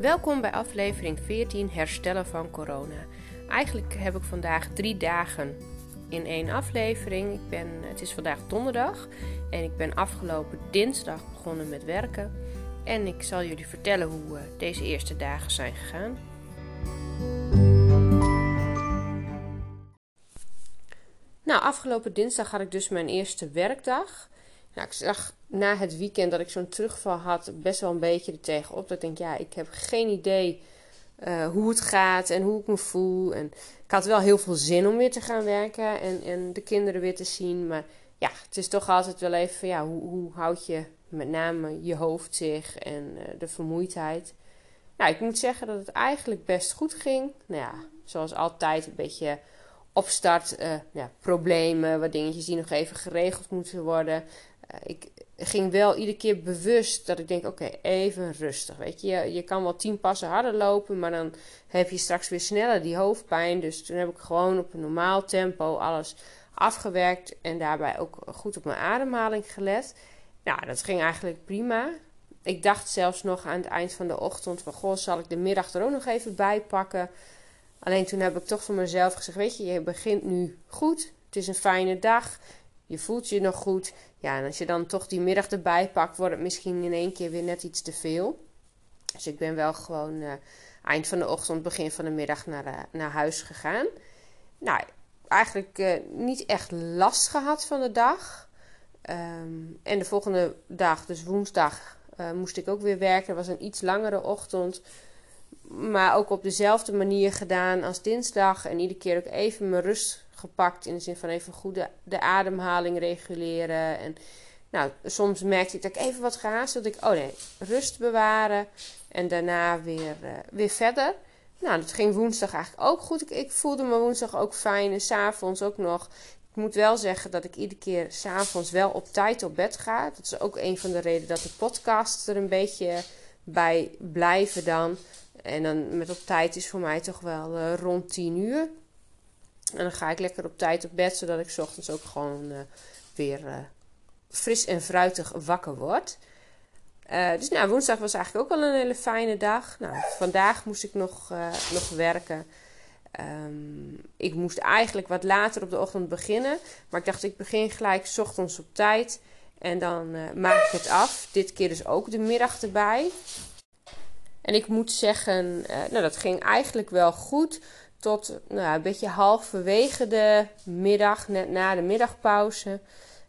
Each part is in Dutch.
Welkom bij aflevering 14 Herstellen van corona. Eigenlijk heb ik vandaag drie dagen in één aflevering. Ik ben, het is vandaag donderdag en ik ben afgelopen dinsdag begonnen met werken. En ik zal jullie vertellen hoe uh, deze eerste dagen zijn gegaan. Nou, afgelopen dinsdag had ik dus mijn eerste werkdag. Nou, ik zag na het weekend dat ik zo'n terugval had, best wel een beetje er tegenop. Dat ik denk, ja, ik heb geen idee uh, hoe het gaat en hoe ik me voel. En ik had wel heel veel zin om weer te gaan werken en, en de kinderen weer te zien. Maar ja, het is toch altijd wel even, ja, hoe, hoe houd je met name je hoofd zich en uh, de vermoeidheid. Nou, ik moet zeggen dat het eigenlijk best goed ging. Nou ja, zoals altijd een beetje opstart, uh, ja, problemen, wat dingetjes die nog even geregeld moeten worden. Uh, ik ging wel iedere keer bewust dat ik denk: oké, even rustig. Weet je, je kan wel tien passen harder lopen, maar dan heb je straks weer sneller die hoofdpijn. Dus toen heb ik gewoon op een normaal tempo alles afgewerkt en daarbij ook goed op mijn ademhaling gelet. Nou, dat ging eigenlijk prima. Ik dacht zelfs nog aan het eind van de ochtend: van goh, zal ik de middag er ook nog even bij pakken? Alleen toen heb ik toch voor mezelf gezegd: Weet je, je begint nu goed. Het is een fijne dag. Je voelt je nog goed. Ja, en als je dan toch die middag erbij pakt, wordt het misschien in één keer weer net iets te veel. Dus ik ben wel gewoon uh, eind van de ochtend, begin van de middag naar, uh, naar huis gegaan. Nou, eigenlijk uh, niet echt last gehad van de dag. Um, en de volgende dag, dus woensdag, moest ik ook weer werken. Het was een iets langere ochtend. Maar ook op dezelfde manier gedaan als dinsdag. En iedere keer ook even mijn rust gepakt. In de zin van even goed de, de ademhaling reguleren. En nou, soms merkte ik dat ik even wat gehaast dat ik, oh nee, rust bewaren. En daarna weer, uh, weer verder. Nou, dat ging woensdag eigenlijk ook goed. Ik, ik voelde me woensdag ook fijn. En s'avonds ook nog. Ik moet wel zeggen dat ik iedere keer s'avonds wel op tijd op bed ga. Dat is ook een van de redenen dat de podcasts er een beetje bij blijven dan. En dan met op tijd is voor mij toch wel uh, rond 10 uur. En dan ga ik lekker op tijd op bed, zodat ik ochtends ook gewoon uh, weer uh, fris en fruitig wakker word. dus nou, woensdag was eigenlijk ook wel een hele fijne dag. Nou, vandaag moest ik nog, nog werken. Um, ik moest eigenlijk wat later op de ochtend beginnen. Maar ik dacht, ik begin gelijk ochtends op tijd. En dan maak ik het af. Dit keer dus ook de middag erbij. En ik moet zeggen, uh, nou, dat ging eigenlijk wel goed. Tot nou, een beetje halverwege de middag, net na de middagpauze.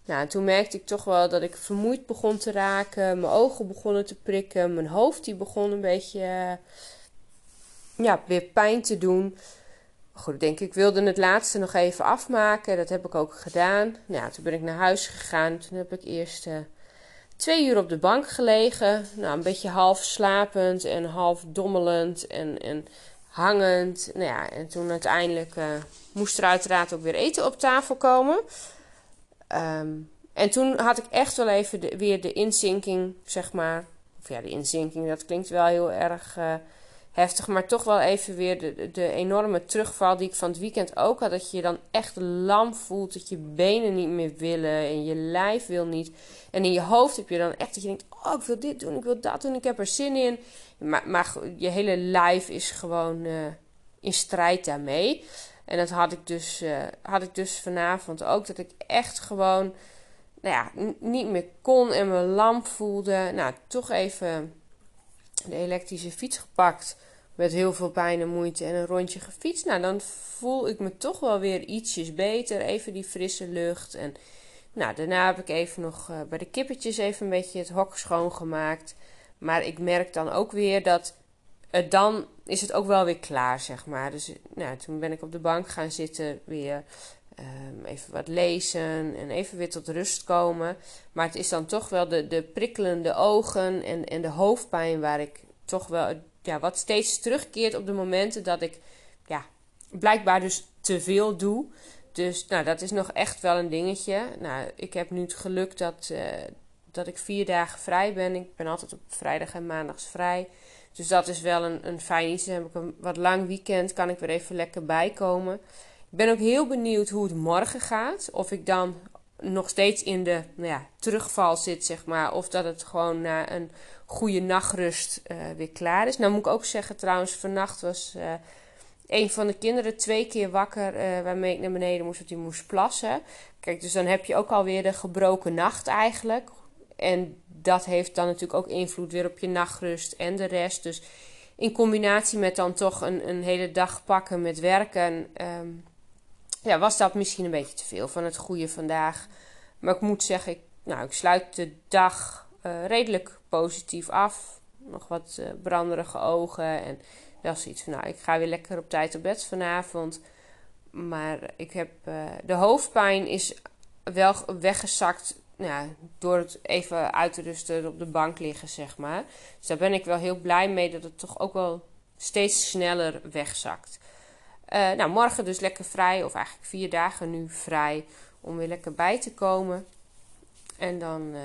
Nou, toen merkte ik toch wel dat ik vermoeid begon te raken. Mijn ogen begonnen te prikken. Mijn hoofd die begon een beetje uh, ja, weer pijn te doen. Goed, ik denk ik wilde het laatste nog even afmaken. Dat heb ik ook gedaan. Nou, toen ben ik naar huis gegaan. Toen heb ik eerst... Uh, twee uur op de bank gelegen. Nou, een beetje half slapend en half dommelend en, en hangend. Nou ja, en toen uiteindelijk uh, moest er uiteraard ook weer eten op tafel komen. Um, en toen had ik echt wel even de, weer de inzinking, zeg maar. Of ja, de inzinking, dat klinkt wel heel erg uh, heftig. Maar toch wel even weer de, de enorme terugval die ik van het weekend ook had. Dat je je dan echt lam voelt. Dat je benen niet meer willen en je lijf wil niet. En in je hoofd heb je dan echt dat je denkt: Oh, ik wil dit doen, ik wil dat doen, ik heb er zin in. Maar, maar je hele lijf is gewoon uh, in strijd daarmee. En dat had ik, dus, uh, had ik dus vanavond ook. Dat ik echt gewoon nou ja, niet meer kon en me lam voelde. Nou, toch even de elektrische fiets gepakt. Met heel veel pijn en moeite en een rondje gefietst. Nou, dan voel ik me toch wel weer ietsjes beter. Even die frisse lucht. En nou, daarna heb ik even nog uh, bij de kippetjes even een beetje het hok schoongemaakt. Maar ik merk dan ook weer dat dan is het ook wel weer klaar, zeg maar. Dus nou, toen ben ik op de bank gaan zitten, weer um, even wat lezen en even weer tot rust komen. Maar het is dan toch wel de, de prikkelende ogen en, en de hoofdpijn waar ik toch wel ja, wat steeds terugkeert op de momenten dat ik ja, blijkbaar dus te veel doe. Dus nou, dat is nog echt wel een dingetje. Nou, ik heb nu het geluk dat, uh, dat ik vier dagen vrij ben. Ik ben altijd op vrijdag en maandags vrij. Dus dat is wel een, een fijn iets. Dan heb ik een wat lang weekend. Kan ik weer even lekker bijkomen. Ik ben ook heel benieuwd hoe het morgen gaat. Of ik dan nog steeds in de nou ja, terugval zit, zeg maar. Of dat het gewoon na een goede nachtrust uh, weer klaar is. Nou moet ik ook zeggen, trouwens, vannacht was uh, een van de kinderen twee keer wakker. Uh, waarmee ik naar beneden moest, want die moest plassen. Kijk, dus dan heb je ook alweer de gebroken nacht eigenlijk. En dat heeft dan natuurlijk ook invloed weer op je nachtrust en de rest. Dus in combinatie met dan toch een, een hele dag pakken met werken. Um, ja, was dat misschien een beetje te veel van het goede vandaag. Maar ik moet zeggen, ik, nou, ik sluit de dag uh, redelijk positief af. Nog wat uh, branderige ogen. En dat is iets van, nou, ik ga weer lekker op tijd op bed vanavond. Maar ik heb, uh, de hoofdpijn is wel weggezakt ja, door het even uit te rusten op de bank liggen, zeg maar. Dus daar ben ik wel heel blij mee dat het toch ook wel steeds sneller wegzakt. Uh, nou, morgen dus lekker vrij, of eigenlijk vier dagen nu vrij, om weer lekker bij te komen. En dan uh,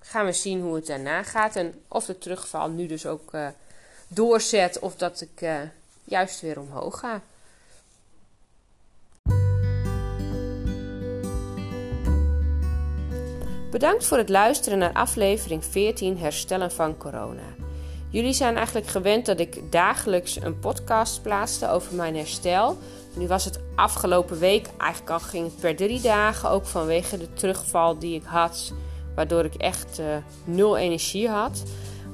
gaan we zien hoe het daarna gaat. En of de terugval nu dus ook uh, doorzet, of dat ik juist weer omhoog ga. Bedankt voor het luisteren naar aflevering 14 Herstellen van Corona. Jullie zijn eigenlijk gewend dat ik dagelijks een podcast plaatste over mijn herstel. Nu was het afgelopen week, eigenlijk al ging per drie dagen, ook vanwege de terugval die ik had, waardoor ik echt uh, nul energie had.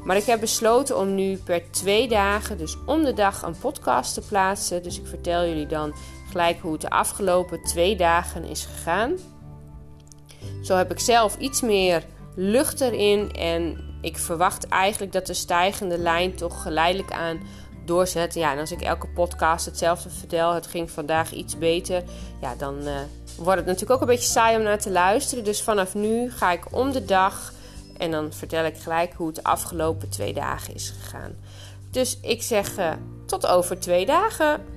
Maar ik heb besloten om nu per twee dagen, dus om de dag, een podcast te plaatsen. Dus ik vertel jullie dan gelijk hoe het de afgelopen twee dagen is gegaan. Zo heb ik zelf iets meer lucht erin en ik verwacht eigenlijk dat de stijgende lijn toch geleidelijk aan doorzet. Ja, en als ik elke podcast hetzelfde vertel, het ging vandaag iets beter, ja, dan uh, wordt het natuurlijk ook een beetje saai om naar te luisteren. Dus vanaf nu ga ik om de dag en dan vertel ik gelijk hoe het de afgelopen twee dagen is gegaan. Dus ik zeg uh, tot over twee dagen.